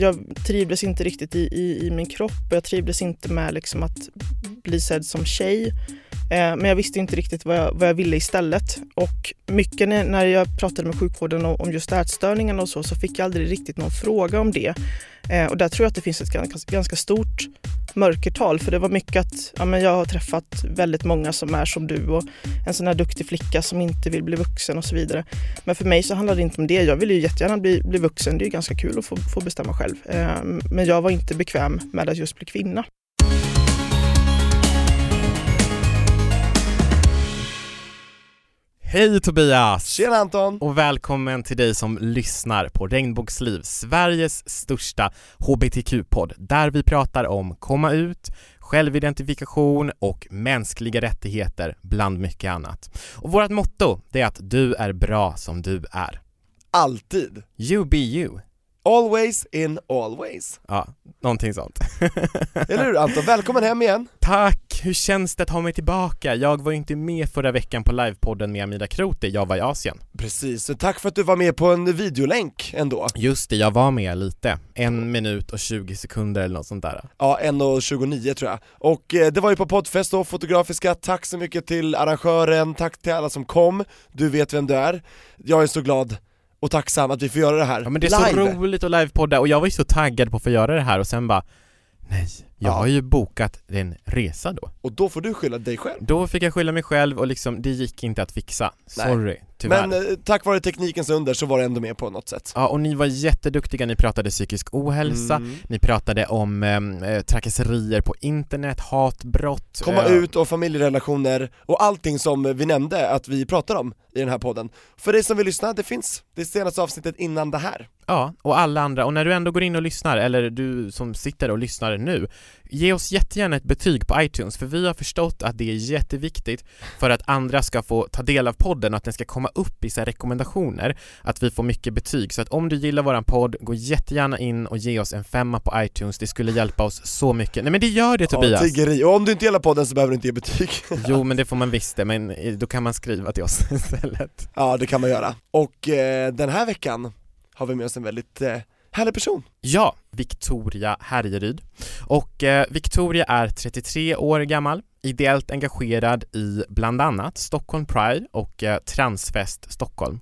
Jag trivdes inte riktigt i, i, i min kropp och jag trivdes inte med liksom att bli sedd som tjej. Eh, men jag visste inte riktigt vad jag, vad jag ville istället. Och mycket när, när jag pratade med sjukvården om, om just ätstörningarna och så, så fick jag aldrig riktigt någon fråga om det. Eh, och där tror jag att det finns ett ganska, ganska stort mörkertal. För det var mycket att ja, men jag har träffat väldigt många som är som du och en sån här duktig flicka som inte vill bli vuxen och så vidare. Men för mig så handlade det inte om det. Jag ville ju jättegärna bli, bli vuxen. Det är ganska kul att få, få bestämma själv. Eh, men jag var inte bekväm med att just bli kvinna. Hej Tobias! Tjena Anton! Och välkommen till dig som lyssnar på Regnbågsliv, Sveriges största HBTQ-podd, där vi pratar om komma ut, självidentifikation och mänskliga rättigheter, bland mycket annat. Och vårt motto, det är att du är bra som du är. Alltid. You be you. Always in always. Ja, någonting sånt. Eller hur Anton? Välkommen hem igen. Tack! Hur känns det att ha mig tillbaka? Jag var ju inte med förra veckan på livepodden med Amida Kroti, jag var i Asien. Precis, så tack för att du var med på en videolänk ändå. Just det, jag var med lite. En minut och 20 sekunder eller något sånt där. Ja, 1.29 tror jag. Och eh, det var ju på poddfest då, Fotografiska, tack så mycket till arrangören, tack till alla som kom, du vet vem du är. Jag är så glad och tacksam att vi får göra det här Ja men det är live. så roligt att livepodda och jag var ju så taggad på att få göra det här och sen bara Nej, jag Ja. har ju bokat en resa då. Och då får du skylla dig själv. Då fick jag skylla mig själv och liksom, det gick inte att fixa. Nej. Sorry, tyvärr. Men eh, tack vare teknikens under så var det ändå med på något sätt. Ja, och ni var jätteduktiga, ni pratade psykisk ohälsa, Mm. ni pratade om eh, trakasserier på internet, hatbrott Komma eh, ut och familjerelationer och allting som vi nämnde att vi pratar om i den här podden. För dig som vill lyssna, det finns det senaste avsnittet innan det här. Ja, och alla andra, och när du ändå går in och lyssnar, eller du som sitter och lyssnar nu, ge oss jättegärna ett betyg på iTunes, för vi har förstått att det är jätteviktigt för att andra ska få ta del av podden och att den ska komma upp i så rekommendationer, att vi får mycket betyg. Så att om du gillar våran podd, gå jättegärna in och ge oss en femma på iTunes, det skulle hjälpa oss så mycket. Nej men det gör det Tobias! Ja, tiggeri. Och om du inte gillar podden så behöver du inte ge betyg. Jo men det får man visst det, men eh, då kan man skriva till oss istället. ja, det kan man göra. Och eh, den här veckan har vi med oss en väldigt eh, härlig person. Ja, Victoria Härjeryd. Och eh, Victoria är 33 år gammal, ideellt engagerad i bland annat Stockholm Pride och eh, Transfest Stockholm.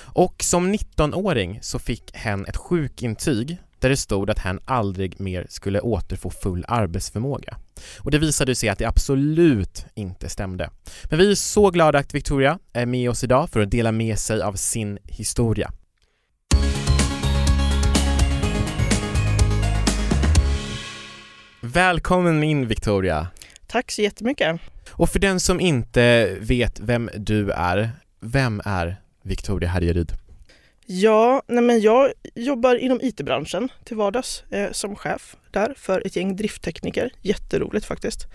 Och som 19-åring så fick hen ett sjukintyg där det stod att hen aldrig mer skulle återfå full arbetsförmåga. Och det visade sig att det absolut inte stämde. Men vi är så glada att Victoria är med oss idag för att dela med sig av sin historia. Välkommen in Victoria! Tack så jättemycket. Och för den som inte vet vem du är, vem är Victoria Härjeryd? Ja, nej men jag jobbar inom IT-branschen till vardags eh, som chef där för ett gäng drifttekniker. Jätteroligt faktiskt.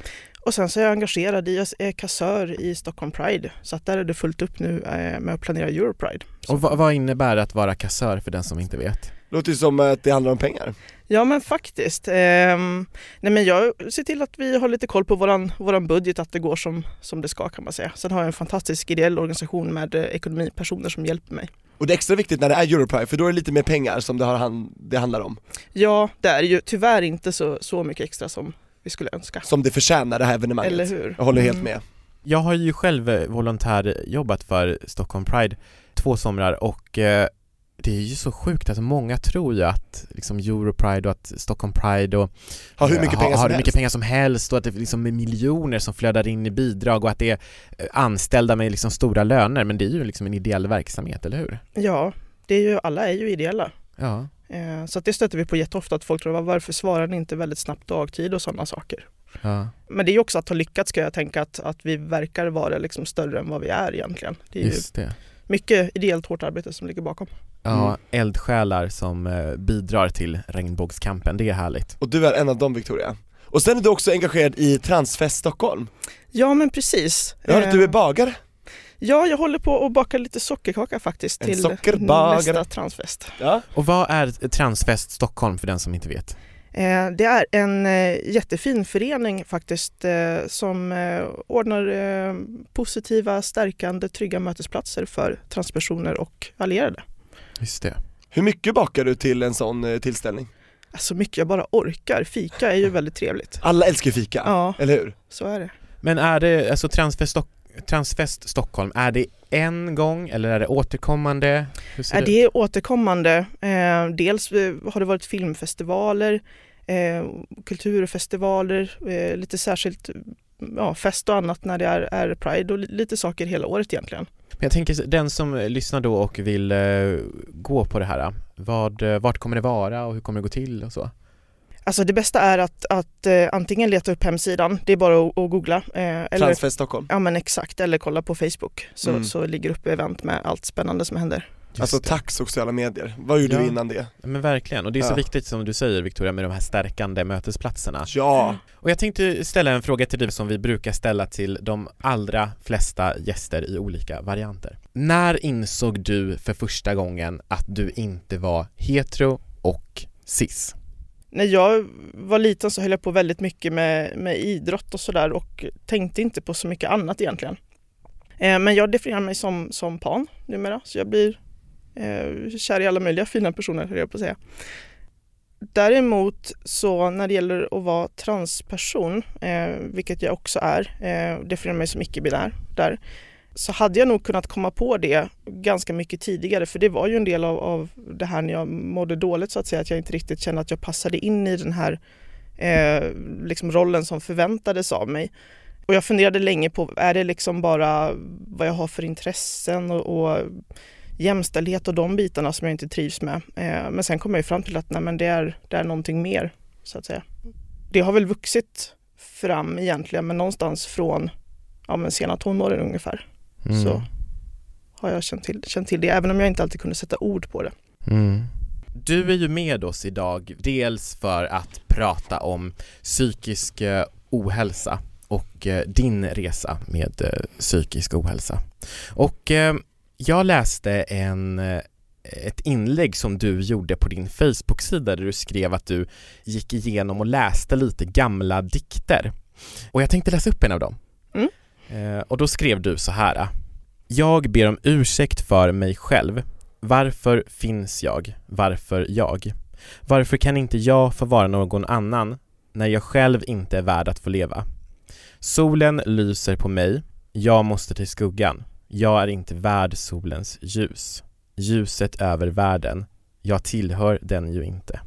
Och sen så är jag engagerad i, jag är kassör i Stockholm Pride. Så att där är det fullt upp nu eh, med att planera Europride. Så- Och vad, vad innebär det att vara kassör för den som inte vet? Låter ju som att det handlar om pengar. Ja men faktiskt. Ehm, nej men jag ser till att vi har lite koll på våran, våran budget, att det går som, som det ska kan man säga. Sen har jag en fantastisk ideell organisation med eh, ekonomipersoner som hjälper mig. Och det är extra viktigt när det är Europride, för då är det lite mer pengar som det, har, han- det handlar om. Ja, det är ju tyvärr inte så, så mycket extra som vi skulle önska. Som det förtjänar det här evenemanget. Eller hur? Jag håller helt Mm. med. Jag har ju själv eh, volontärjobbat för Stockholm Pride två somrar och eh, det är ju så sjukt att många tror ju att liksom Europride och att Stockholm Pride och Har hur mycket eh, pengar har som mycket helst. pengar som helst och att det liksom är miljoner som flödar in i bidrag och att det är eh, anställda med liksom stora löner men det är ju liksom en ideell verksamhet, eller hur? Ja, det är ju, alla är ju ideella. Ja. Eh, Så att det stöter vi på jätteofta att folk tror varför svarar ni inte väldigt snabbt dagtid och sådana saker. ja. Men det är ju också att ha lyckats ska jag tänka att, att vi verkar vara liksom större än vad vi är egentligen. Det är ju Just det. mycket ideellt hårt arbete som ligger bakom. Ja, Mm. eldsjälar som eh, bidrar till regnbågskampen, det är härligt. Och du är en av dem Victoria. Och sen är du också engagerad i Transfest Stockholm. Ja men precis. Jag hörde att du är Eh, bagare. Ja, jag håller på att baka lite sockerkaka faktiskt En till sockerbagare. nästa transfest. Ja. Och vad är Transfest Stockholm för den som inte vet? Eh, Det är en eh, jättefin förening faktiskt eh, som ordnar positiva, stärkande, trygga mötesplatser för transpersoner och allierade. Just det. Hur mycket bakar du till en sån eh, tillställning? Så Alltså, mycket jag bara orkar. Fika är ju väldigt trevligt. Alla älskar ju fika, Ja, eller hur? så är det. Men är det, alltså Transfest, Stock- Transfest Stockholm, är det en gång eller är det återkommande? Hur ser Är det det är återkommande. Eh, dels eh, har det varit filmfestivaler, eh, kulturfestivaler, eh, lite särskilt ja, fest och annat när det är, är Pride och li- lite saker hela året egentligen. Men jag tänker den som lyssnar då och vill eh, gå på det här, vad, eh, vart kommer det vara och hur kommer det gå till och så? Alltså det bästa är att, att eh, antingen leta upp hemsidan, det är bara att, att googla. Eh, eller, Transfest Stockholm. ja men exakt, eller kolla på Facebook så, Mm. så ligger uppe event med allt spännande som händer. Just Alltså det. tack sociala medier, vad gjorde Ja. du innan det? Men verkligen, och det är så Ja. viktigt som du säger Victoria med de här stärkande mötesplatserna. Ja, Och jag tänkte ställa en fråga till dig som vi brukar ställa till de allra flesta gäster i olika varianter. När insåg du för första gången att du inte var hetero och cis? När jag var liten så höll jag på väldigt mycket med, med idrott och sådär och tänkte inte på så mycket annat egentligen. Eh, men jag definierar mig som, som pan numera så jag blir Eh, kär i alla möjliga fina personer höll jag på att säga. Däremot så när det gäller att vara transperson, eh, vilket jag också är, eh, definierar mig som icke-binär där, så hade jag nog kunnat komma på det ganska mycket tidigare för det var ju en del av, av det här när jag mådde dåligt så att säga, att jag inte riktigt kände att jag passade in i den här eh, liksom rollen som förväntades av mig. Och jag funderade länge på, är det liksom bara vad jag har för intressen och, och jämställdhet och de bitarna som jag inte trivs med. Eh, men sen kom jag ju fram till att nej, men det, är, det är någonting mer, så att säga. Det har väl vuxit fram egentligen, men någonstans från ja, men sena tonåren ungefär Mm. så har jag känt till, känt till det, även om jag inte alltid kunde sätta ord på det. Mm. Du är ju med oss idag, dels för att prata om psykisk eh, ohälsa och eh, din resa med psykisk ohälsa. Och jag läste en, eh, ett inlägg som du gjorde på din Facebook-sida där du skrev att du gick igenom och läste lite gamla dikter. Och jag tänkte läsa upp en av dem. Mm. Eh, och då skrev du så här. Jag ber om ursäkt för mig själv varför finns jag? Varför jag? Varför kan inte jag få vara någon annan när jag själv inte är värd att få leva? Solen lyser på mig, jag måste till skuggan. Jag är inte värd solens ljus. Ljuset över världen, jag tillhör den ju inte.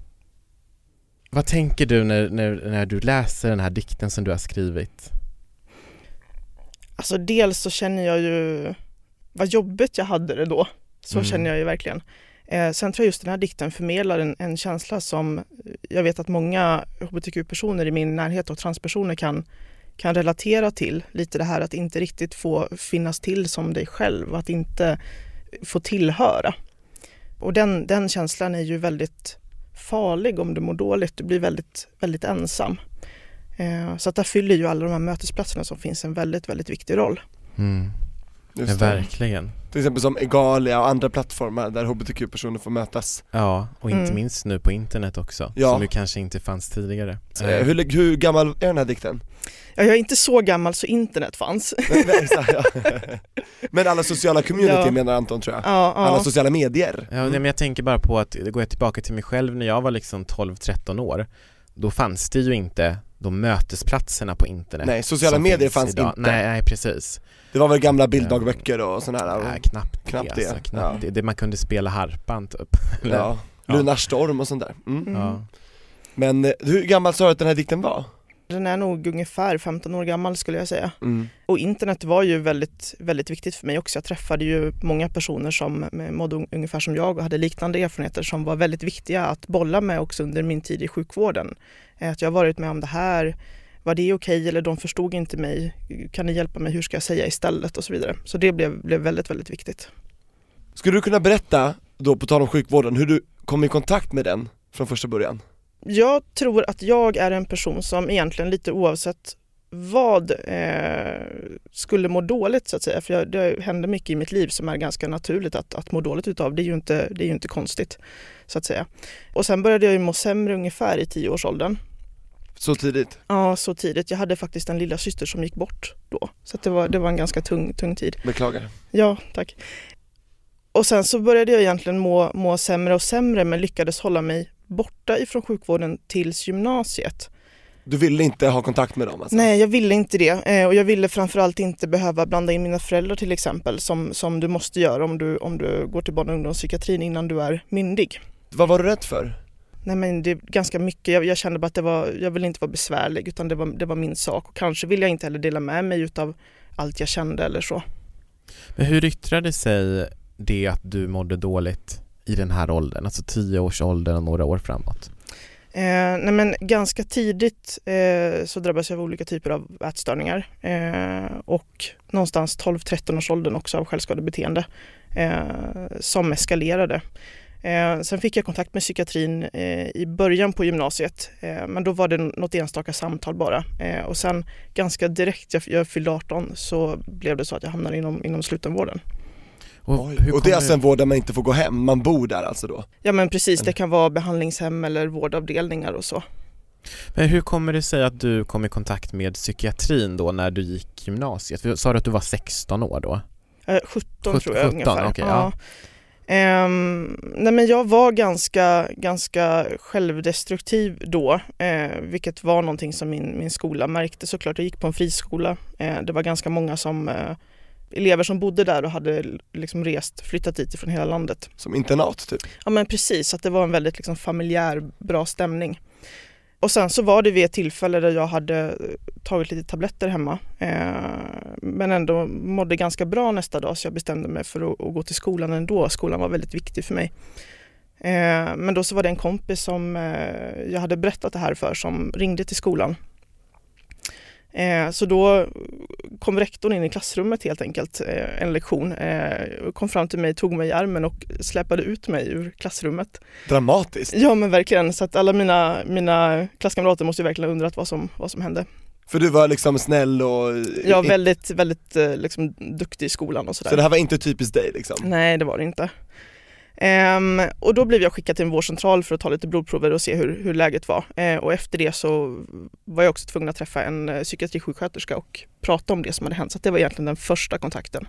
Vad tänker du när, när, när du läser den här dikten som du har skrivit? Alltså dels så känner jag ju vad jobbigt jag hade det då. Så Mm. känner jag ju verkligen. Eh, sen tror jag just den här dikten förmedlar en, en känsla som jag vet att många hbtq-personer i min närhet och transpersoner kan, kan relatera till. Lite det här att inte riktigt få finnas till som dig själv, att inte få tillhöra. Och den, den känslan är ju väldigt farlig om du mår dåligt. Du blir väldigt, väldigt ensam. Eh, så att där fyller ju alla de här mötesplatserna som finns en väldigt, väldigt viktig roll. Mm. Ja, just det. verkligen. Till exempel som Egalia och andra plattformar där hbtq-personer får mötas. Ja, och inte Mm. minst nu på internet också, Ja. som ju kanske inte fanns tidigare. Eh, Hur, hur gammal är den här dikten? Ja, jag är inte så gammal så internet fanns. Nej, nej, exakt, ja. Men alla sociala community Ja. menar Anton tror jag. Ja, Alla ja. sociala medier. Ja, nej, men jag tänker bara på att, det går jag tillbaka till mig själv när jag var liksom 12-13 år Då fanns det ju inte de mötesplatserna på internet Nej, sociala medier finns fanns idag. inte. Nej, nej precis Det var väl gamla bilddagböcker och sådana här. nej, knappt, knappt det, det. alltså, knappt Ja. det. Man kunde spela harpan typ Ja. Ja. Lunarstorm och sånt där. Mm. Mm. ja. Men eh, hur gammal sa du att den här dikten var? Den är nog ungefär 15 år gammal skulle jag säga. Mm. Och internet var ju väldigt, väldigt viktigt för mig också. Jag träffade ju många personer som mådde un- ungefär som jag och hade liknande erfarenheter som var väldigt viktiga att bolla med också under min tid i sjukvården. Eh, Att jag har varit med om det här, var det okej eller de förstod inte mig, kan ni hjälpa mig, hur ska jag säga istället och så vidare. Så det blev, blev väldigt, väldigt viktigt. Skulle du kunna berätta, då på tal om sjukvården, hur du kom i kontakt med den från första början? Jag tror att jag är en person som egentligen lite oavsett vad eh, skulle må dåligt så att säga. För jag, det händer mycket i mitt liv som är ganska naturligt att, att må dåligt utav. Det är, ju inte, det är ju inte konstigt så att säga. Och sen började jag ju må sämre ungefär i tioårsåldern. Så tidigt? Ja, så tidigt. Jag hade faktiskt en lilla syster som gick bort då. Så det, var, det var en ganska tung, tung tid. Beklagar. Ja, tack. Och sen så började jag egentligen må, må sämre och sämre men lyckades hålla mig borta ifrån sjukvården tills gymnasiet. Du ville inte ha kontakt med dem alltså? Nej, jag ville inte det. Eh, och jag ville framförallt inte behöva blanda in mina föräldrar till exempel som, som du måste göra om du, om du går till barn och ungdomspsykiatrin innan du är myndig. Vad var du rädd för? Nej men det är ganska mycket. Jag, jag kände bara att det var, jag ville inte vara besvärlig utan det var, det var min sak. Och kanske ville jag inte heller dela med mig utav allt jag kände eller så. Men hur yttrade sig det att du mådde dåligt i den här åldern, alltså tioårsåldern och några år framåt? Eh, nej men ganska tidigt eh, så drabbades jag av olika typer av ätstörningar eh, och någonstans 12-13 års åldern också av självskadebeteende eh, som eskalerade. Eh, sen fick jag kontakt med psykiatrin eh, i början på gymnasiet eh, men då var det något enstaka samtal bara eh, och sen ganska direkt jag, jag fyllde 18 så blev det så att jag hamnade inom, inom slutenvården. Och, och det är alltså en vård där man inte får gå hem, man bor där alltså då? Ja men precis, det kan vara behandlingshem eller vårdavdelningar och så. Men hur kommer det sig att du kom i kontakt med psykiatrin då när du gick gymnasiet? Sa du att du var 16 år då? Eh, 17, 17 tror jag 17, ungefär. Okay, ja. ja. Um, nej men jag var ganska, ganska självdestruktiv då, eh, vilket var någonting som min, min skola märkte såklart. Jag gick på en friskola. Eh, det var ganska många som eh, elever som bodde där och hade liksom rest, flyttat dit från hela landet. Som internat typ? Ja men precis, att det var en väldigt liksom familjär, bra stämning. Och sen så var det vid ett tillfälle där jag hade tagit lite tabletter hemma eh, men ändå mådde ganska bra nästa dag så jag bestämde mig för att, att gå till skolan ändå. Skolan var väldigt viktig för mig. Eh, men då så var det en kompis som eh, jag hade berättat det här för som ringde till skolan Eh, så då kom rektorn in i klassrummet helt enkelt, eh, en lektion, eh, kom fram till mig, tog mig i armen och släpade ut mig ur klassrummet. Dramatiskt! Ja men verkligen, så att alla mina, mina klasskamrater måste ju verkligen undrat vad som, vad som hände. För du var liksom snäll och... Ja, väldigt, väldigt liksom, duktig i skolan och sådär. Så det här var inte typiskt dig liksom? Nej, det var det inte. Um, och då blev jag skickad till en vårdcentral för att ta lite blodprover och se hur, hur läget var. Uh, och efter det så var jag också tvungen att träffa en uh, psykiatrisjuksköterska och prata om det som hade hänt. Så det var egentligen den första kontakten.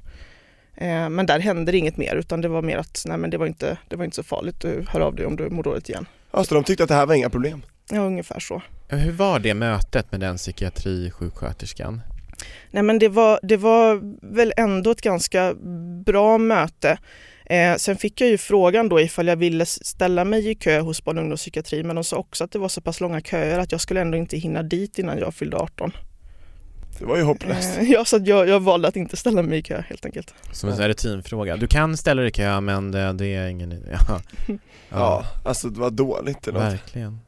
Uh, men där hände det inget mer utan det var mer att nej, men det, var inte, det var inte så farligt, du hör av dig om du mår dåligt igen. Ja, så de tyckte att det här var inga problem? Ja, ungefär så. Hur var det mötet med den psykiatrisjuksköterskan? Nej men det var, det var väl ändå ett ganska bra möte. Eh, sen fick jag ju frågan då ifall jag ville ställa mig i kö hos barn och ungdomspsykiatri men de sa också att det var så pass långa köer att jag skulle ändå inte hinna dit innan jag fyllde 18. Det var ju hopplöst. Eh, ja, så jag, jag valde att inte ställa mig i kö helt enkelt. Som en rutinfråga. Du kan ställa dig i kö men det, det är ingen idé. Ja. ja. ja, alltså det var dåligt det Verkligen.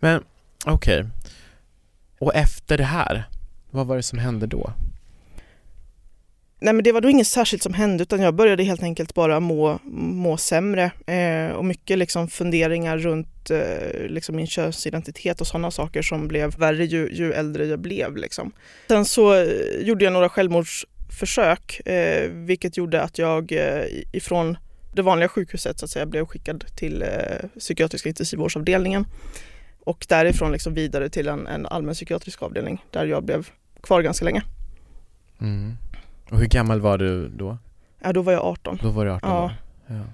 Men okej. Okay. Och efter det här, vad var det som hände då? Nej men det var då inget särskilt som hände utan jag började helt enkelt bara må, må sämre eh, och mycket liksom funderingar runt eh, liksom min könsidentitet och sådana saker som blev värre ju, ju äldre jag blev. Liksom. Sen så eh, gjorde jag några självmordsförsök eh, vilket gjorde att jag eh, ifrån det vanliga sjukhuset så att säga blev skickad till eh, psykiatriska intensivvårdsavdelningen och därifrån liksom vidare till en, en allmän psykiatrisk avdelning där jag blev kvar ganska länge. Mm. Och hur gammal var du då? Ja, då var jag 18. Då var du 18 ja. ja.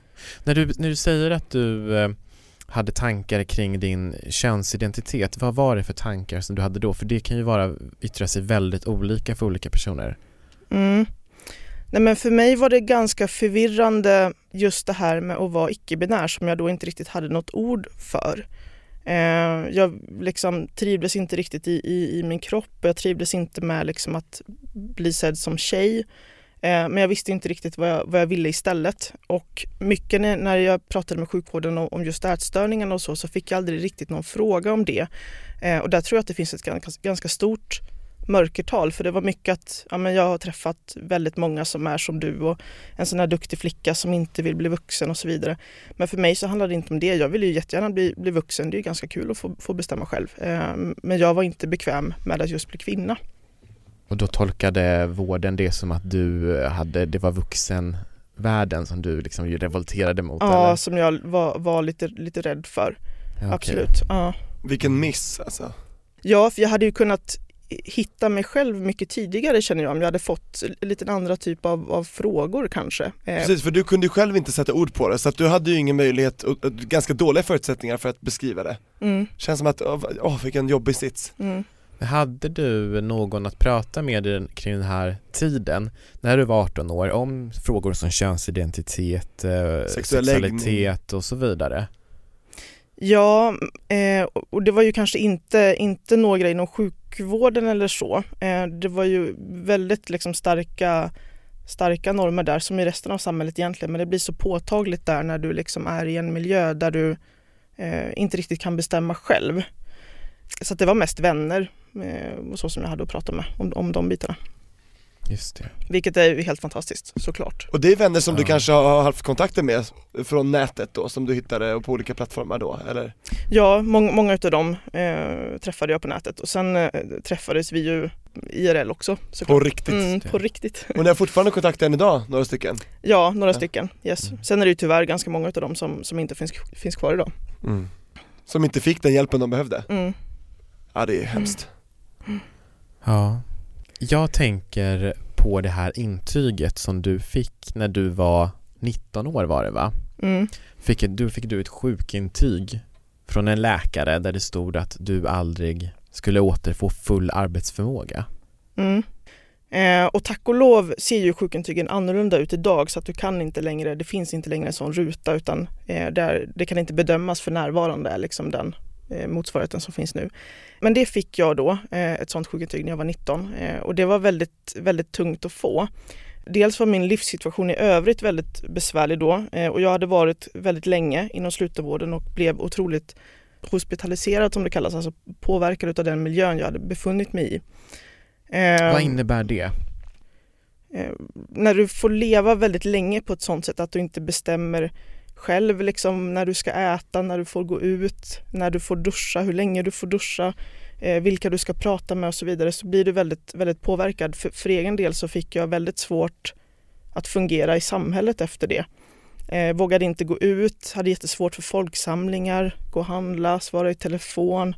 När, du, när du säger att du eh, hade tankar kring din könsidentitet, vad var det för tankar som du hade då? För det kan ju vara, yttra sig väldigt olika för olika personer. Mm. Nej men för mig var det ganska förvirrande just det här med att vara icke-binär som jag då inte riktigt hade något ord för. Eh, jag liksom trivdes inte riktigt i, i, i, min kropp och jag trivdes inte med liksom att bli sedd som tjej. Eh, men jag visste inte riktigt vad jag, vad jag ville istället. Och mycket när, jag pratade med sjukvården om, om just ätstörningarna och så, så fick jag aldrig riktigt någon fråga om det. Eh, och där tror jag att det finns ett ganska, ganska stort mörkertal för det var mycket att ja, men jag har träffat väldigt många som är som du och en sån här duktig flicka som inte vill bli vuxen och så vidare. Men för mig så handlade det inte om det. Jag ville ju jättegärna bli, bli vuxen. Det är ju ganska kul att få, få bestämma själv. Eh, men jag var inte bekväm med att just bli kvinna. Och då tolkade vården det som att du hade, det var vuxenvärlden som du liksom revolterade mot? Ja, eller? som jag var, var lite, lite rädd för. Ja. Absolut. Ja. Vilken miss alltså. Ja, för jag hade ju kunnat hitta mig själv mycket tidigare känner jag om jag hade fått lite andra typ av, av frågor kanske. Eh, Precis, för du kunde ju själv inte sätta ord på det, så att du hade ju ingen möjlighet, och, och ganska dåliga förutsättningar för att beskriva det. Mm, Känns som att, åh oh, vilken jobbig sits. mm. Hade du någon att prata med i den- kring den här tiden, när du var 18 år, om frågor som könsidentitet, eh, Sexuell sexualitet och så vidare? Ja, eh, och det var ju kanske inte, inte några inom sjukvården eller så. Eh, det var ju väldigt liksom starka, starka normer där som i resten av samhället egentligen men det blir så påtagligt där när du liksom är i en miljö där du eh, inte riktigt kan bestämma själv. Så att det var mest vänner eh, och så som jag hade att prata med om, om de bitarna. Just det. Vilket är ju helt fantastiskt såklart. Och det är vänner som du Ja. kanske har haft kontakter med från nätet då, som du hittade på olika plattformar då, eller? Ja, många, många av dem eh, träffade jag på nätet och sen eh, träffades vi ju IRL också såklart. På riktigt? Mm, på riktigt. Och ni har fortfarande kontakt än idag, några stycken? Ja, några Ja. stycken. Yes. Sen är det ju tyvärr ganska många av dem som, som inte finns, finns kvar idag. Som inte fick den hjälpen de behövde? Mm. Ja det är hemskt. Ja. Jag tänker på det här intyget som du fick när du var 19 år var det va? Mm. Fick, du fick du ett sjukintyg från en läkare där det stod att du aldrig skulle återfå full arbetsförmåga. Mm. Eh, och tack och lov ser ju sjukintygen annorlunda ut idag så att du kan inte längre, det finns inte längre en sån ruta utan eh, där, det kan inte bedömas för närvarande är liksom den motsvarigheten som finns nu. Men det fick jag då, eh, ett sånt sjukintyg när jag var 19 eh, och det var väldigt, väldigt tungt att få. Dels var min livssituation i övrigt väldigt besvärlig då eh, och jag hade varit väldigt länge inom slutenvården och blev otroligt hospitaliserad som det kallas, alltså påverkad av den miljön jag hade befunnit mig i. Eh, Vad innebär det? eh, när du får leva väldigt länge på ett sånt sätt att du inte bestämmer själv liksom när du ska äta, när du får gå ut, när du får duscha, hur länge du får duscha, eh, vilka du ska prata med och så vidare så blir du väldigt, väldigt påverkad. För, för egen del så fick jag väldigt svårt att fungera i samhället efter det. Eh, vågade inte gå ut, hade jättesvårt för folksamlingar, gå och handla, svara i telefon,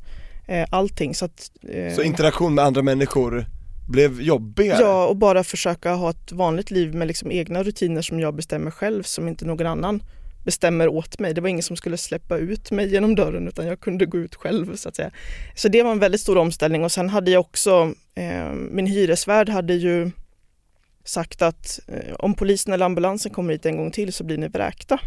eh, allting. Så, att, eh, Så interaktion med andra människor blev jobbigare? Ja, och bara försöka ha ett vanligt liv med liksom egna rutiner som jag bestämmer själv, som inte någon annan bestämmer åt mig. Det var ingen som skulle släppa ut mig genom dörren utan jag kunde gå ut själv så att säga. Så det var en väldigt stor omställning och sen hade jag också, eh, min hyresvärd hade ju sagt att eh, om polisen eller ambulansen kommer hit en gång till så blir ni vräkta.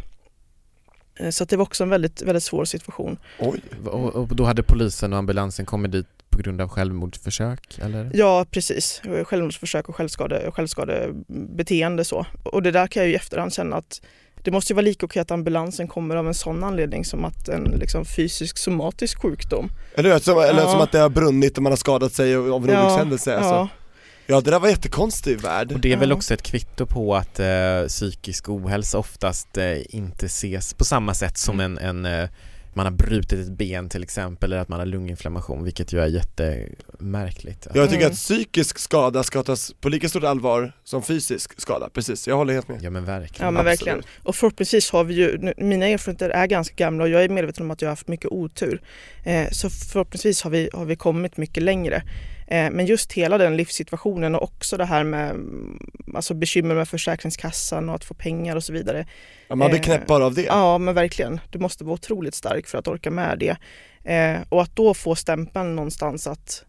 Eh, så det var också en väldigt, väldigt svår situation. Oj. Och, och då hade polisen och ambulansen kommit dit på grund av självmordsförsök eller? Ja, precis. Självmordsförsök och självskade, självskadebeteende så. Och det där kan jag ju i efterhand känna att det måste ju vara lika okej att ambulansen kommer av en sån anledning som att en liksom, fysisk somatisk sjukdom. Eller? Som, eller Ja. som att det har brunnit och man har skadat sig av en olyckshändelse alltså. ja, Ja det där var jättekonstig värld. Och det är väl Ja. också ett kvitto på att eh, psykisk ohälsa oftast eh, inte ses på samma sätt som en, en eh, man har brutit ett ben till exempel eller att man har lunginflammation vilket ju är jättemärkligt. Jag tycker Mm. att psykisk skada ska tas på lika stort allvar som fysisk skada, precis, jag håller helt med. Ja men verkligen. ja men Absolut. verkligen. Och förhoppningsvis har vi ju, nu- mina erfarenheter är ganska gamla och jag är medveten om att jag har haft mycket otur. Eh, så förhoppningsvis har vi, har vi kommit mycket längre. Eh, men just hela den livssituationen och också det här med mm, alltså bekymmer med Försäkringskassan och att få pengar och så vidare. Ja, man blir Eh, knäpp bara av det. Ja men verkligen. Du måste vara otroligt stark för att orka med det. Eh, och att då få stämpeln någonstans att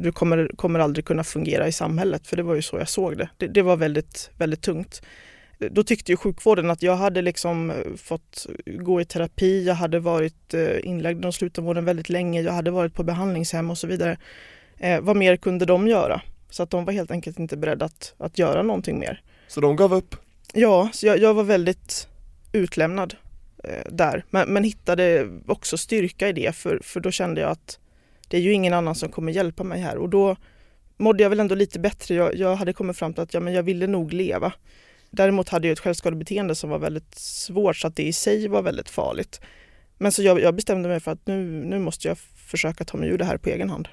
du kommer, kommer aldrig kunna fungera i samhället, för det var ju så jag såg det. Det, det var väldigt, väldigt tungt. Då tyckte ju sjukvården att jag hade liksom fått gå i terapi, jag hade varit inlagd inom slutenvården väldigt länge, jag hade varit på behandlingshem och så vidare. Eh, vad mer kunde de göra? Så att de var helt enkelt inte beredda att, att göra någonting mer. Så de gav upp. Ja, så jag, jag var väldigt utlämnad eh, där. Men, men hittade också styrka i det för, för då kände jag att det är ju ingen annan som kommer hjälpa mig här och då mådde jag väl ändå lite bättre. Jag, jag hade kommit fram till att ja, men jag ville nog leva. Däremot hade jag ett självskadebeteende som var väldigt svårt så att det i sig var väldigt farligt. Men så jag, jag bestämde mig för att nu, nu måste jag försöka ta mig ur det här på egen hand.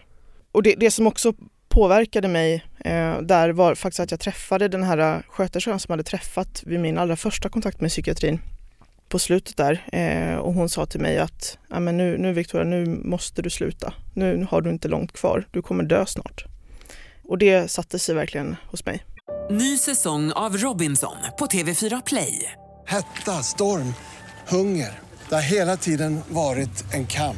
Och det, det som också påverkade mig eh, där var faktiskt att jag träffade den här sköterskan som hade träffat vid min allra första kontakt med psykiatrin på slutet där eh, och hon sa till mig att men nu, nu Victoria, nu måste du sluta. Nu har du inte långt kvar, du kommer dö snart. Och det satte sig verkligen hos mig. Ny säsong av Robinson på TV4 Play. Hetta, storm, hunger. Det har hela tiden varit en kamp.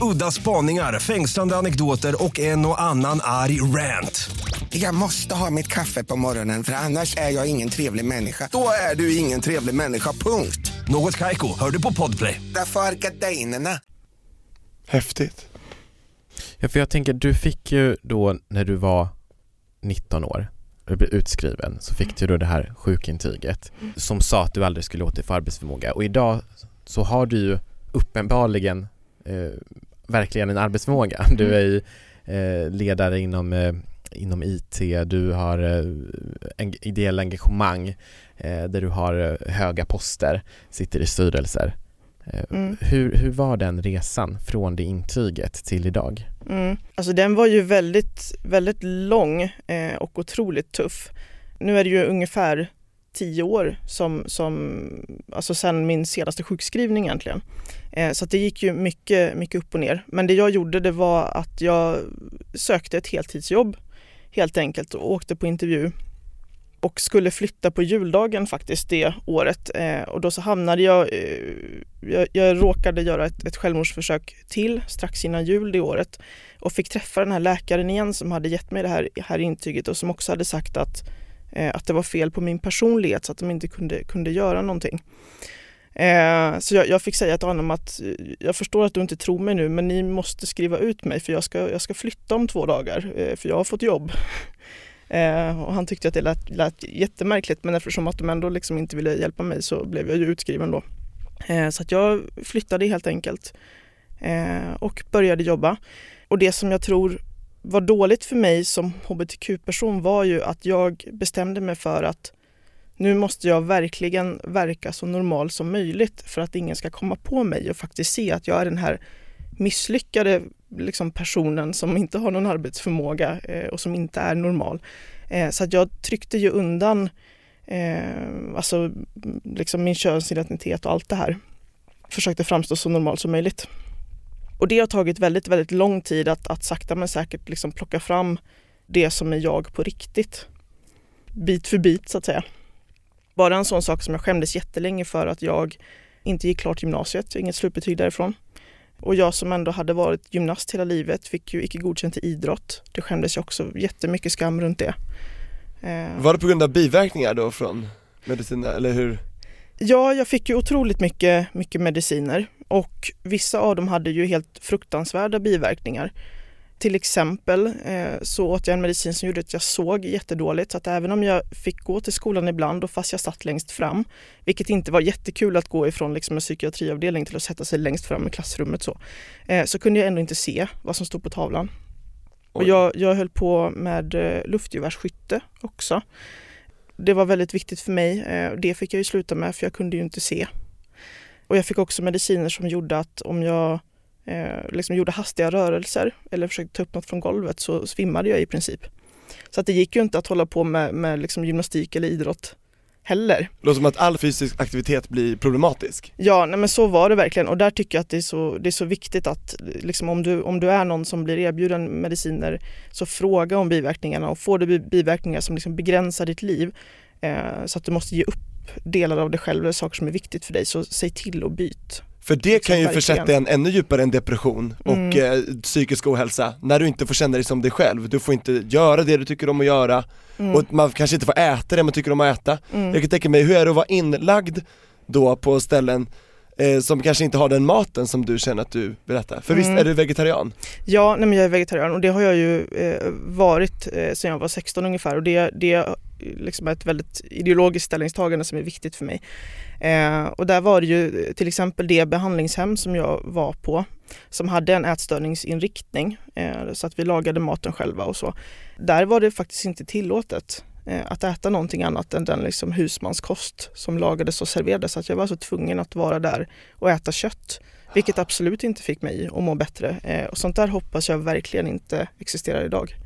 Udda spaningar, fängslande anekdoter och en och annan arg rant. Jag måste ha mitt kaffe på morgonen för annars är jag ingen trevlig människa. Då är du ingen trevlig människa, punkt. Något Kaiko, hör du på Podplay. Därför är gardinerna. Häftigt. Ja, för jag tänker, du fick ju då när du var 19 år, du blev utskriven, så fick du då det här sjukintyget som sa att du aldrig skulle återfå arbetsförmåga och idag så har du ju uppenbarligen eh, verkligen en arbetsförmåga. Du är ju eh, ledare inom, eh, inom IT, du har eh, en, ideella engagemang där du har höga poster, sitter i styrelser. Mm. Hur, hur var den resan från det intyget till idag? Mm. Alltså den var ju väldigt, väldigt lång och otroligt tuff. Nu är det ju ungefär tio år som, som alltså sen min senaste sjukskrivning egentligen. Eh, så att det gick ju mycket, mycket upp och ner. Men det jag gjorde det var att jag sökte ett heltidsjobb helt enkelt och åkte på intervju och skulle flytta på juldagen faktiskt det året eh, och då så hamnade jag, eh, jag, jag råkade göra ett, ett självmordsförsök till strax innan jul det året och fick träffa den här läkaren igen som hade gett mig det här, här intyget och som också hade sagt att, eh, Eh, att det var fel på min personlighet så att de inte kunde, kunde göra någonting. Eh, så jag, jag fick säga till honom att eh, jag förstår att du inte tror mig nu men ni måste skriva ut mig för jag ska, jag ska flytta om två dagar eh, för jag har fått jobb. Eh, och han tyckte att det lät, lät jättemärkligt men eftersom att de ändå liksom inte ville hjälpa mig så blev jag ju utskriven då. Eh, så att jag flyttade helt enkelt eh, och började jobba. Och det som jag tror var dåligt för mig som hbtq-person var ju att jag bestämde mig för att nu måste jag verkligen verka så normal som möjligt för att ingen ska komma på mig och faktiskt se att jag är den här misslyckade liksom, personen som inte har någon arbetsförmåga eh, och som inte är normal. Eh, så att jag tryckte ju undan eh, alltså, liksom min könsidentitet och allt det här. Försökte framstå så normal som möjligt. Och det har tagit väldigt, väldigt lång tid att, att sakta men säkert liksom plocka fram det som är jag på riktigt. Bit för bit så att säga. Bara en sån sak som jag skämdes jättelänge för att jag inte gick klart gymnasiet, inget slutbetyg därifrån. Och jag som ändå hade varit gymnast hela livet fick ju icke godkänt i idrott. Det skämdes jag också jättemycket skam runt det. Eh, Var det på grund av biverkningar då från mediciner, eller hur? Ja, jag fick ju otroligt mycket, mycket mediciner och vissa av dem hade ju helt fruktansvärda biverkningar. Till exempel eh, så åt jag en medicin som gjorde att jag såg jättedåligt så att även om jag fick gå till skolan ibland och fast jag satt längst fram, vilket inte var jättekul att gå ifrån liksom en psykiatriavdelning till att sätta sig längst fram i klassrummet så, eh, så kunde jag ändå inte se vad som stod på tavlan. Och jag, jag höll på med eh, luftgevärsskytte också. Det var väldigt viktigt för mig. Det fick jag ju sluta med för jag kunde ju inte se. Och jag fick också mediciner som gjorde att om jag eh, liksom gjorde hastiga rörelser eller försökte ta upp något från golvet så svimmade jag i princip. Så att det gick ju inte att hålla på med, med liksom gymnastik eller idrott heller. Det låter som att all fysisk aktivitet blir problematisk. Ja, nej men så var det verkligen och där tycker jag att det är så, det är så viktigt att liksom om, du, om du är någon som blir erbjuden mediciner så fråga om biverkningarna och får du bi- biverkningar som liksom begränsar ditt liv eh, så att du måste ge upp delar av dig själv eller saker som är viktigt för dig så säg till och byt. För det Liksom, kan ju försätta en ännu djupare en depression och Mm. eh, psykisk ohälsa, när du inte får känna dig som dig själv, du får inte göra det du tycker om att göra Mm. och man kanske inte får äta det man tycker om att äta. Mm. Jag kan tänka mig, hur är det att vara inlagd då på ställen eh, som kanske inte har den maten som du känner att du vill äta? För visst Mm. är du vegetarian? Ja, nej, men jag är vegetarian och det har jag ju eh, varit eh, sedan jag var 16 ungefär och det, det liksom ett väldigt ideologiskt ställningstagande som är viktigt för mig. Eh, och där var det ju till exempel det behandlingshem som jag var på som hade en ätstörningsinriktning eh, så att vi lagade maten själva och så. Där var det faktiskt inte tillåtet eh, att äta någonting annat än den liksom husmanskost som lagades och serverades. Så att jag var så tvungen att vara där och äta kött. Vilket absolut inte fick mig att må bättre. Eh, och sånt där hoppas jag verkligen inte existerar idag.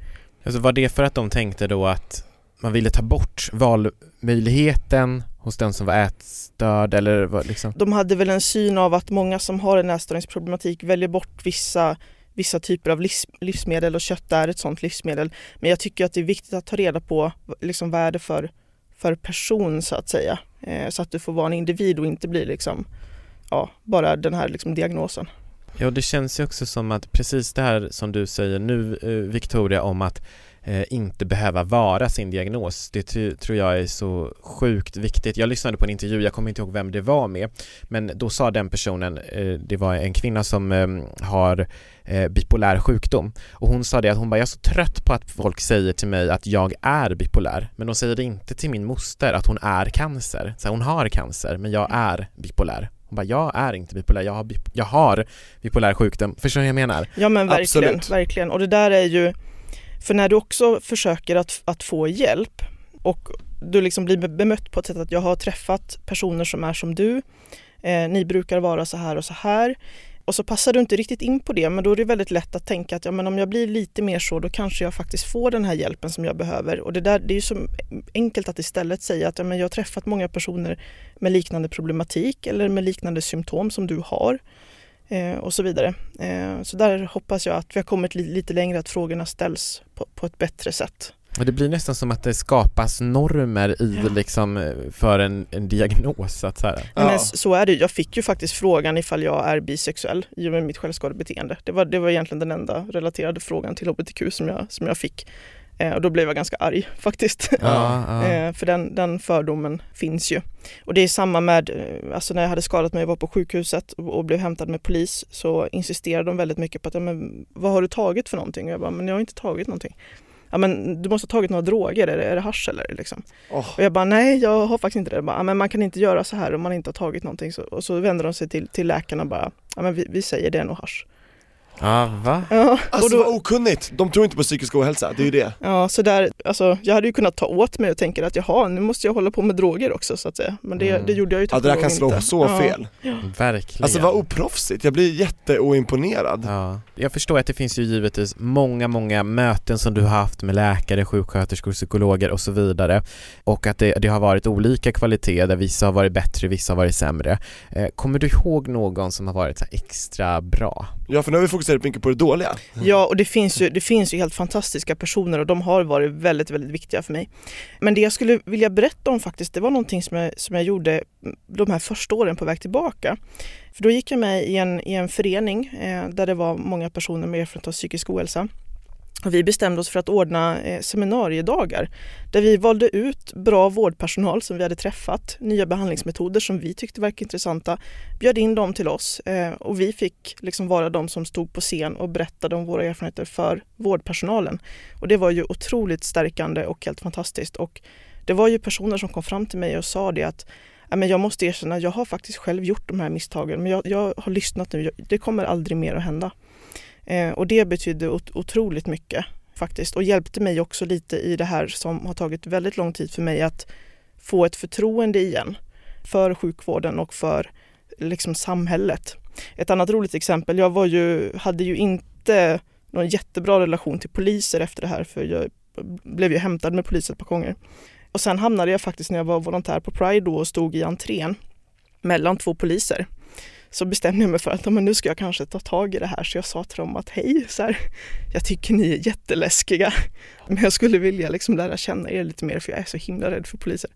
Alltså var det för att de tänkte då att man ville ta bort valmöjligheten hos den som var ätstörd eller vad liksom? De hade väl en syn av att många som har en ätstörningsproblematik väljer bort vissa, vissa typer av livs, livsmedel och kött är ett sådant livsmedel. Men jag tycker att det är viktigt att ta reda på liksom, vad är det för, för person så att säga. Eh, så att du får vara en individ och inte bli liksom, ja, bara den här liksom, diagnosen. Ja, det känns ju också som att precis det här som du säger nu eh, Victoria om att eh, inte behöva vara sin diagnos. Det tror jag är så sjukt viktigt. Jag lyssnade på en intervju, jag kommer inte ihåg vem det var med, men då sa den personen, eh, det var en kvinna som eh, har eh, bipolär sjukdom och hon sa det att hon bara, jag är så trött på att folk säger till mig att jag är bipolär, men de säger det inte till min moster att hon är cancer. Så hon har cancer, men jag är bipolär. Hon bara, jag är inte bipolär, jag har, bip- jag har bipolär sjukdom. Förstår du vad jag menar? Ja men verkligen, Absolut. verkligen. Och det där är ju, för när du också försöker att, att få hjälp och du liksom blir bemött på ett sätt att jag har träffat personer som är som du, eh, ni brukar vara så här och så här. Och så passar du inte riktigt in på det men då är det väldigt lätt att tänka att ja, men om jag blir lite mer så då kanske jag faktiskt får den här hjälpen som jag behöver. Och det, där, det är ju så enkelt att istället säga att ja, men jag har träffat många personer med liknande problematik eller med liknande symptom som du har och så vidare. Eh, så där hoppas jag att vi har kommit li- lite längre, att frågorna ställs på, på ett bättre sätt. Och det blir nästan som att det skapas normer i Ja. liksom eh, för en, en diagnos så att säga. Nej, Ja. Men så är det. Jag fick ju faktiskt frågan ifall jag är bisexuell i och med mitt självskadebeteende. Det var, det var egentligen den enda relaterade frågan till hbtq som jag, som jag fick. Eh, och då blev jag ganska arg faktiskt. Ja, ja. Eh, för den, den fördomen finns ju. Och det är samma med, eh, alltså när jag hade skadat mig och var på sjukhuset och, blev hämtad med polis så insisterade de väldigt mycket på att, ja, men, vad har du tagit för någonting? Och jag bara, men jag har inte tagit någonting. Ja men du måste ha tagit några droger, är det, är det hasch eller? Liksom. Åh. Och jag bara, nej jag har faktiskt inte det. Jag bara, "Ja, men man kan inte göra så här om man inte har tagit någonting. Så, och så vänder de sig till, till läkarna och bara, ja men vi, vi säger det är nog hasch. Ja, va? Ja, och Alltså då, vad okunnigt, de tror inte på psykisk ohälsa, det är ju det. Ja, så där, alltså, jag hade ju kunnat ta åt mig och tänka att jaha, nu måste jag hålla på med droger också så att säga. Men det, Mm. det gjorde jag ju Ja tack det där kan slå inte. så ja. fel. Verkligen. Alltså vad oproffsigt, jag blir jätteoimponerad. Ja. Jag förstår att det finns ju givetvis många, många möten som du har haft med läkare, sjuksköterskor, psykologer och så vidare och att det, det har varit olika kvalitet där vissa har varit bättre, vissa har varit sämre. Eh, kommer du ihåg någon som har varit extra bra? Ja för nu har vi fokuserat mycket på det dåliga. Ja, och det finns, ju, det finns ju helt fantastiska personer och de har varit väldigt, väldigt viktiga för mig. Men det jag skulle vilja berätta om faktiskt, det var någonting som jag, som jag gjorde de här första åren på väg tillbaka. För då gick jag med i en, i en förening eh, där det var många personer med erfarenhet av psykisk ohälsa. Och vi bestämde oss för att ordna eh, seminariedagar där vi valde ut bra vårdpersonal som vi hade träffat, nya behandlingsmetoder som vi tyckte verkade intressanta, bjöd in dem till oss eh, och vi fick liksom vara de som stod på scen och berättade om våra erfarenheter för vårdpersonalen. Och det var ju otroligt stärkande och helt fantastiskt. Och det var ju personer som kom fram till mig och sa det att men jag måste erkänna, jag har faktiskt själv gjort de här misstagen men jag, jag har lyssnat nu, det kommer aldrig mer att hända. Eh, och det betydde ot- otroligt mycket faktiskt och hjälpte mig också lite i det här som har tagit väldigt lång tid för mig att få ett förtroende igen för sjukvården och för liksom samhället. Ett annat roligt exempel, jag var ju, hade ju inte någon jättebra relation till poliser efter det här för jag blev ju hämtad med polis ett par gånger. Och sen hamnade jag faktiskt när jag var volontär på Pride då och stod i entrén mellan två poliser. Så bestämde jag mig för att men nu ska jag kanske ta tag i det här så jag sa till dem att hej, så här, jag tycker ni är jätteläskiga men jag skulle vilja liksom lära känna er lite mer för jag är så himla rädd för poliser.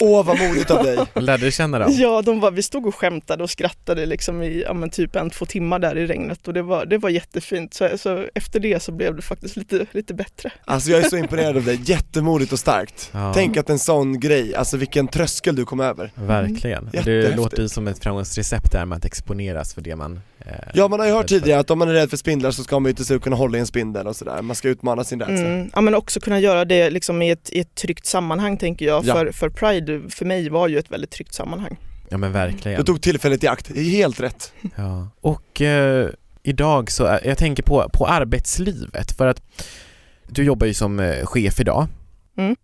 Åh vad modigt av dig! Lärde du känna dem? Ja, de var, vi stod och skämtade och skrattade liksom i ja, men typ en, två timmar där i regnet och det var, det var jättefint. Så, så efter det så blev det faktiskt lite, lite bättre. Alltså jag är så imponerad av dig, jättemodigt och starkt. Ja. Tänk att en sån grej, alltså vilken tröskel du kom över. Verkligen. Det låter ju som ett framgångsrecept där med att exponeras för det man Ja man har ju hört tidigare att om man är rädd för spindlar så ska man ju inte se ut kunna hålla i en spindel och sådär, man ska utmana sin rädsla. Mm. Ja, men också kunna göra det liksom i, ett, i ett tryggt sammanhang tänker jag. Ja. För, för Pride för mig var ju ett väldigt tryggt sammanhang. Ja men verkligen. Du tog tillfället i akt, det är helt rätt. Ja. Och eh, idag så, eh, jag tänker på, på arbetslivet för att du jobbar ju som eh, chef idag. Mm.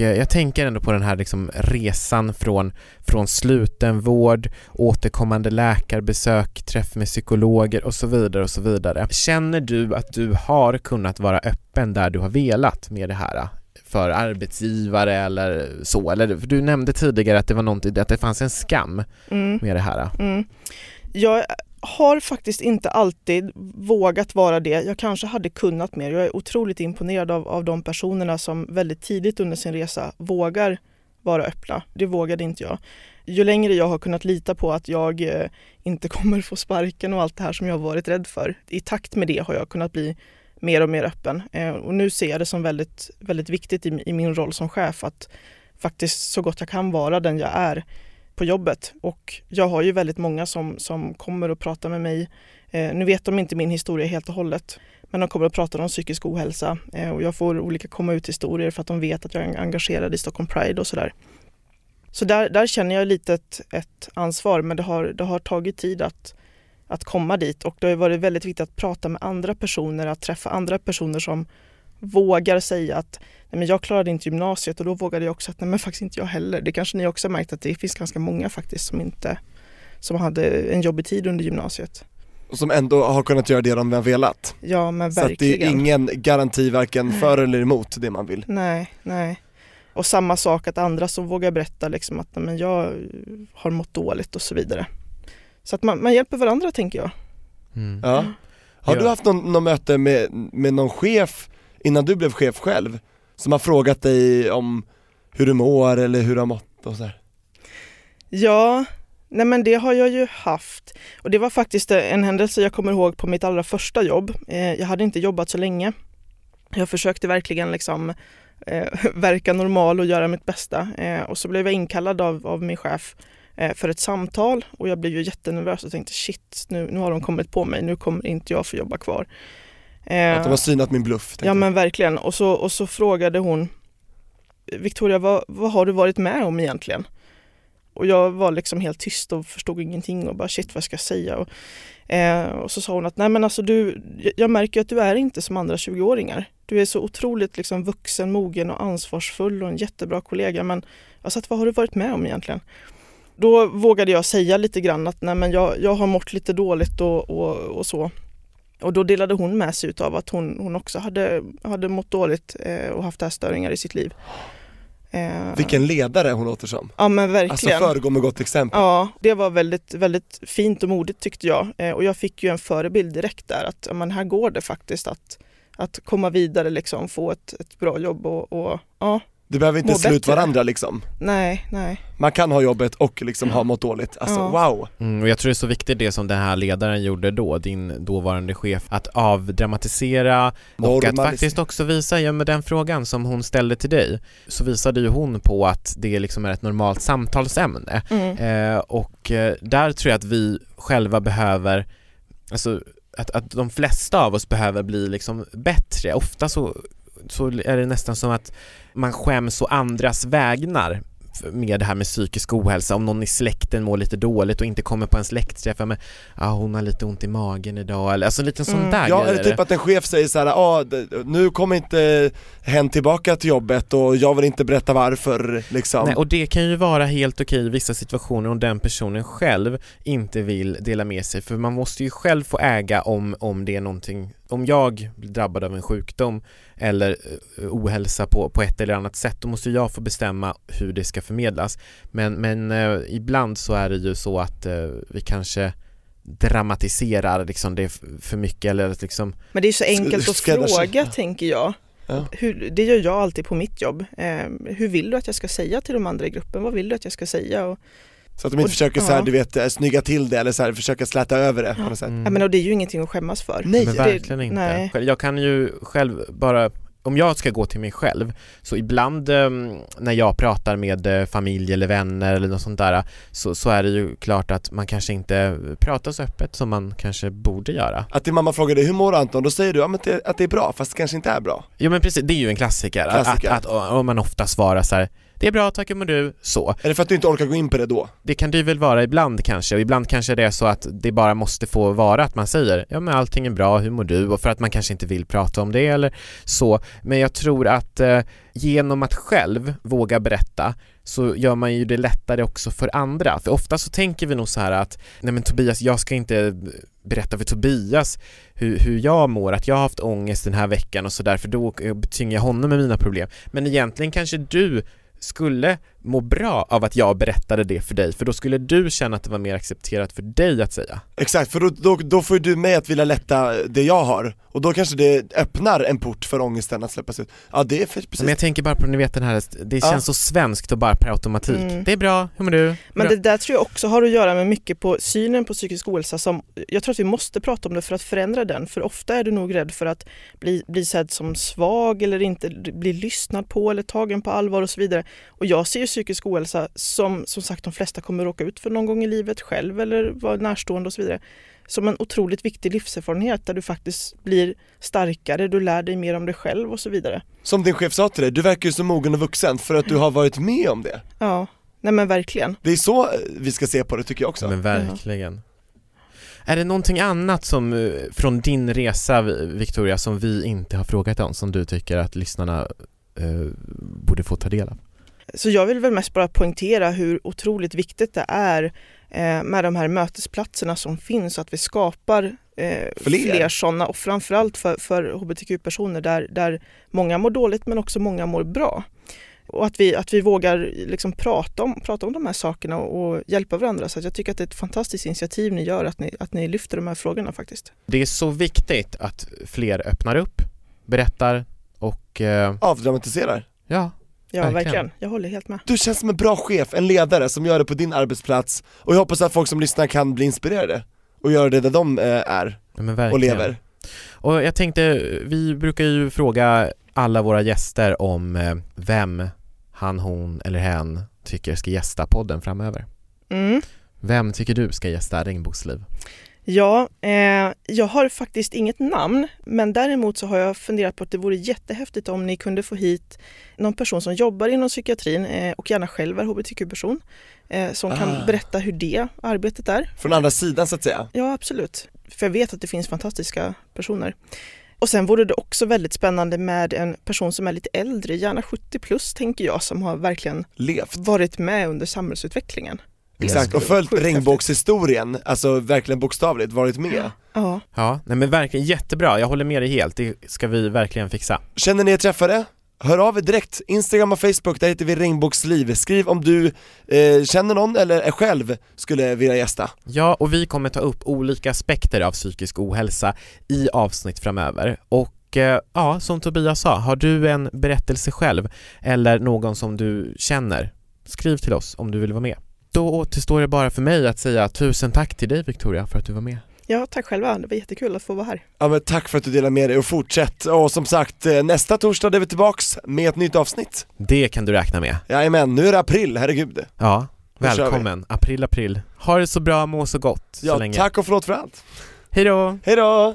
Och eh, jag tänker ändå på den här liksom resan från, från slutenvård, återkommande läkarbesök, träff med psykologer och så vidare och så vidare. Känner du att du har kunnat vara öppen där du har velat med det här? eh, för arbetsgivare eller så, eller du nämnde tidigare att det var någonting, att det fanns en skam Mm. med det här. Mm. Jag har faktiskt inte alltid vågat vara det. Jag kanske hade kunnat mer. Jag är otroligt imponerad av, av de personerna som väldigt tidigt under sin resa vågar vara öppna. Det vågade inte jag. Ju längre jag har kunnat lita på att jag eh, inte kommer få sparken och allt det här som jag har varit rädd för. I takt med det har jag kunnat bli mer och mer öppen. Eh, och nu ser jag det som väldigt, väldigt viktigt i, i min roll som chef att faktiskt så gott jag kan vara den jag är på jobbet. Och jag har ju väldigt många som, som kommer och pratar med mig. Eh, nu vet de inte min historia helt och hållet, men de kommer och pratar om psykisk ohälsa eh, och jag får olika komma ut historier för att de vet att jag är engagerad i Stockholm Pride och sådär. Så där, där känner jag lite ett, ett ansvar, men det har, det har tagit tid att, att komma dit och det har varit väldigt viktigt att prata med andra personer, att träffa andra personer som vågar säga att nej men jag klarade inte gymnasiet och då vågade jag också att nej men faktiskt inte jag heller. Det kanske ni också har märkt att det finns ganska många faktiskt som inte som hade en jobbig tid under gymnasiet. Och som ändå har kunnat göra det de har velat. Ja men Så att det är verkligen. ingen garanti varken för eller emot det man vill. Nej, nej. Och samma sak att andra som vågar berätta liksom att nej men jag har mått dåligt och så vidare. Så att man, man hjälper varandra tänker jag. Mm. Ja. Har du haft någon, någon möte med, med någon chef innan du blev chef själv? Som har frågat dig om hur du mår eller hur du har mått och sådär? Ja, nej men det har jag ju haft. Och det var faktiskt en händelse jag kommer ihåg på mitt allra första jobb. Eh, jag hade inte jobbat så länge. Jag försökte verkligen liksom eh, verka normal och göra mitt bästa. Eh, och så blev jag inkallad av, av min chef eh, för ett samtal och jag blev ju jättenervös och tänkte shit, nu, nu har de kommit på mig, nu kommer inte jag få jobba kvar. Eh, Att de har synat min bluff? Ja jag. men verkligen. Och så, och så frågade hon Victoria, vad, vad har du varit med om egentligen? Och jag var liksom helt tyst och förstod ingenting och bara shit vad ska jag säga? Och, eh, och så sa hon att nej men alltså du, jag- märker att du är inte som andra 20-åringar. Du är så otroligt liksom vuxen, mogen och ansvarsfull och en jättebra kollega men jag sa att vad har du varit med om egentligen? Då vågade jag säga lite grann att nej men jag, jag har mått lite dåligt och, och, och så. Och då delade hon med sig av att hon, hon också hade, hade mått dåligt eh, och haft ätstörningar i sitt liv. Eh, Vilken ledare hon låter som. Ja men Alltså verkligen. föregå med gott exempel. Ja, det var väldigt, väldigt fint och modigt tyckte jag. Eh, och jag fick ju en förebild direkt där att men här går det faktiskt att, att komma vidare, liksom, få ett, ett bra jobb och, och ja, Det behöver inte slå ut varandra liksom. nej, nej. Man kan ha jobbet och liksom ha mått dåligt. Alltså Ja. wow! Mm, och jag tror det är så viktigt det som den här ledaren gjorde då, din dåvarande chef, att avdramatisera och att faktiskt också visa, ja med den frågan som hon ställde till dig, så visade ju hon på att det liksom är ett normalt samtalsämne. Mm. Eh, och eh, där tror jag att vi själva behöver, alltså att, att de flesta av oss behöver bli liksom bättre. Ofta så, så är det nästan som att man skäms å andras vägnar med det här med psykisk ohälsa, om någon i släkten mår lite dåligt och inte kommer på en släktträff, men ah, hon har lite ont i magen idag eller alltså en liten sån Mm. där Ja eller typ att en chef säger såhär, ah, nu kommer inte hen tillbaka till jobbet och jag vill inte berätta varför liksom. Nej, och det kan ju vara helt okej i vissa situationer om den personen själv inte vill dela med sig för man måste ju själv få äga om, om det är någonting om jag blir drabbad av en sjukdom eller eh, ohälsa på, på ett eller annat sätt då måste jag få bestämma hur det ska förmedlas men, men eh, ibland så är det ju så att eh, vi kanske dramatiserar liksom det för mycket eller att liksom Men det är så enkelt att fråga tänker jag. Ja. Hur, det gör jag alltid på mitt jobb. Eh, hur vill du att jag ska säga till de andra i gruppen? Vad vill du att jag ska säga? Och, Så att de inte Och- försöker så här, ja. du vet, eh, snygga till det eller så här, försöka släta över det på något sätt. Mm. jag menar, och det är ju ingenting att skämmas för. Nej, Men det- verkligen inte. nej. Jag kan ju själv bara om jag ska gå till mig själv, så ibland eh, när jag pratar med eh, familj eller vänner eller något sånt där så, så är det ju klart att man kanske inte pratar så öppet som man kanske borde göra. Att din mamma frågar dig, hur mår Anton? Då säger du ja, men det, att det är bra, fast det kanske inte är bra. Jo men precis, det är ju en klassiker, Klassiker. Att, att om man ofta svarar så här det är bra tack, mår du? Så. Är det för att du inte orkar gå in på det då? Det kan det väl vara ibland kanske, och ibland kanske det är så att det bara måste få vara att man säger ja men allting är bra, hur mår du? Och för att man kanske inte vill prata om det eller så. Men jag tror att eh, genom att själv våga berätta så gör man ju det lättare också för andra. För ofta så tänker vi nog så här att nej men Tobias, jag ska inte berätta för Tobias hur, hur jag mår, att jag har haft ångest den här veckan och sådär för då tynger jag honom med mina problem. Men egentligen kanske du skulle må bra av att jag berättade det för dig för då skulle du känna att det var mer accepterat för dig att säga. Exakt, för då, då, då får ju du mig att vilja lätta det jag har, och då kanske det öppnar en port för ångesten att släppas ut. Ja det är för, precis. Men jag tänker bara på, ni vet den här, det Ja. känns så svenskt och bara per automatik. Mm. Det är bra, hur mår du? Men Bra. det där tror jag också har att göra med mycket på synen på psykisk ohälsa som jag tror att vi måste prata om det för att förändra den. För ofta är du nog rädd för att bli, bli sedd som svag eller inte bli lyssnad på eller tagen på allvar och så vidare. Och jag ser ju psykisk ohälsa som som sagt de flesta kommer råka ut för någon gång i livet själv eller vara närstående och så vidare. Som en otroligt viktig livserfarenhet där du faktiskt blir starkare, du lär dig mer om dig själv och så vidare. Som din chef sa till dig, du verkar ju så mogen och vuxen för att du har varit med om det. Ja, nej men verkligen. Det är så eh, vi ska se på det tycker jag också. Men verkligen. Är det någonting annat som, eh, från din resa Victoria, som vi inte har frågat om, som du tycker att lyssnarna eh, borde få ta del av? Så jag vill väl mest bara poängtera hur otroligt viktigt det är eh, med de här mötesplatserna som finns, att vi skapar eh, Fler. fler, sådana och framförallt för, för hbtq-personer där, där många mår dåligt men också många mår bra. Och att vi, att vi vågar liksom prata, om, prata om de här sakerna och, och hjälpa varandra. Så att jag tycker att det är ett fantastiskt initiativ ni gör, att ni, att ni lyfter de här frågorna faktiskt. Det är så viktigt att fler öppnar upp, berättar och eh, Avdramatiserar. ja, Ja, Verkligen. verkligen. Jag håller helt med. Du känns som en bra chef, en ledare som gör det på din arbetsplats och jag hoppas att folk som lyssnar kan bli inspirerade och göra det där de eh, är och lever. Och jag tänkte, vi brukar ju fråga alla våra gäster om eh, vem han, hon eller hen tycker ska gästa podden framöver. Mm. Vem tycker du ska gästa Regnbågsliv? Ja, eh, jag har faktiskt inget namn, men däremot så har jag funderat på att det vore jättehäftigt om ni kunde få hit någon person som jobbar inom psykiatrin eh, och gärna själv är hbtq-person, eh, som Ah. kan berätta hur det arbetet är. Från andra sidan så att säga. Ja, absolut. För jag vet att det finns fantastiska personer. Och sen vore det också väldigt spännande med en person som är lite äldre, gärna 70 plus tänker jag, som har verkligen Levt. varit med under samhällsutvecklingen. Exakt, och följt regnbågshistorien, alltså verkligen bokstavligt, varit med. Ja, Ja, nej men verkligen jättebra, jag håller med dig helt, det ska vi verkligen fixa. Känner ni er träffade? Hör av er direkt, Instagram och Facebook, där heter vi regnbågsliv. Skriv om du eh, känner någon eller är själv skulle vilja gästa. Ja, och vi kommer ta upp olika aspekter av psykisk ohälsa i avsnitt framöver. Och eh, ja, som Tobias sa, har du en berättelse själv eller någon som du känner, skriv till oss om du vill vara med. Då återstår det bara för mig att säga tusen tack till dig Victoria för att du var med. ja tack själva. Det var jättekul att få vara här. Ja men tack för att du delar med dig och fortsätt. Och som sagt, eh, nästa torsdag är vi tillbaks med ett nytt avsnitt. Det kan du räkna med. Jajamän, nu är det april, herregud. Ja, Då välkommen. April, april. Ha det så bra, må så gott så Ja, länge. tack och förlåt för allt. Hej då! Hejdå!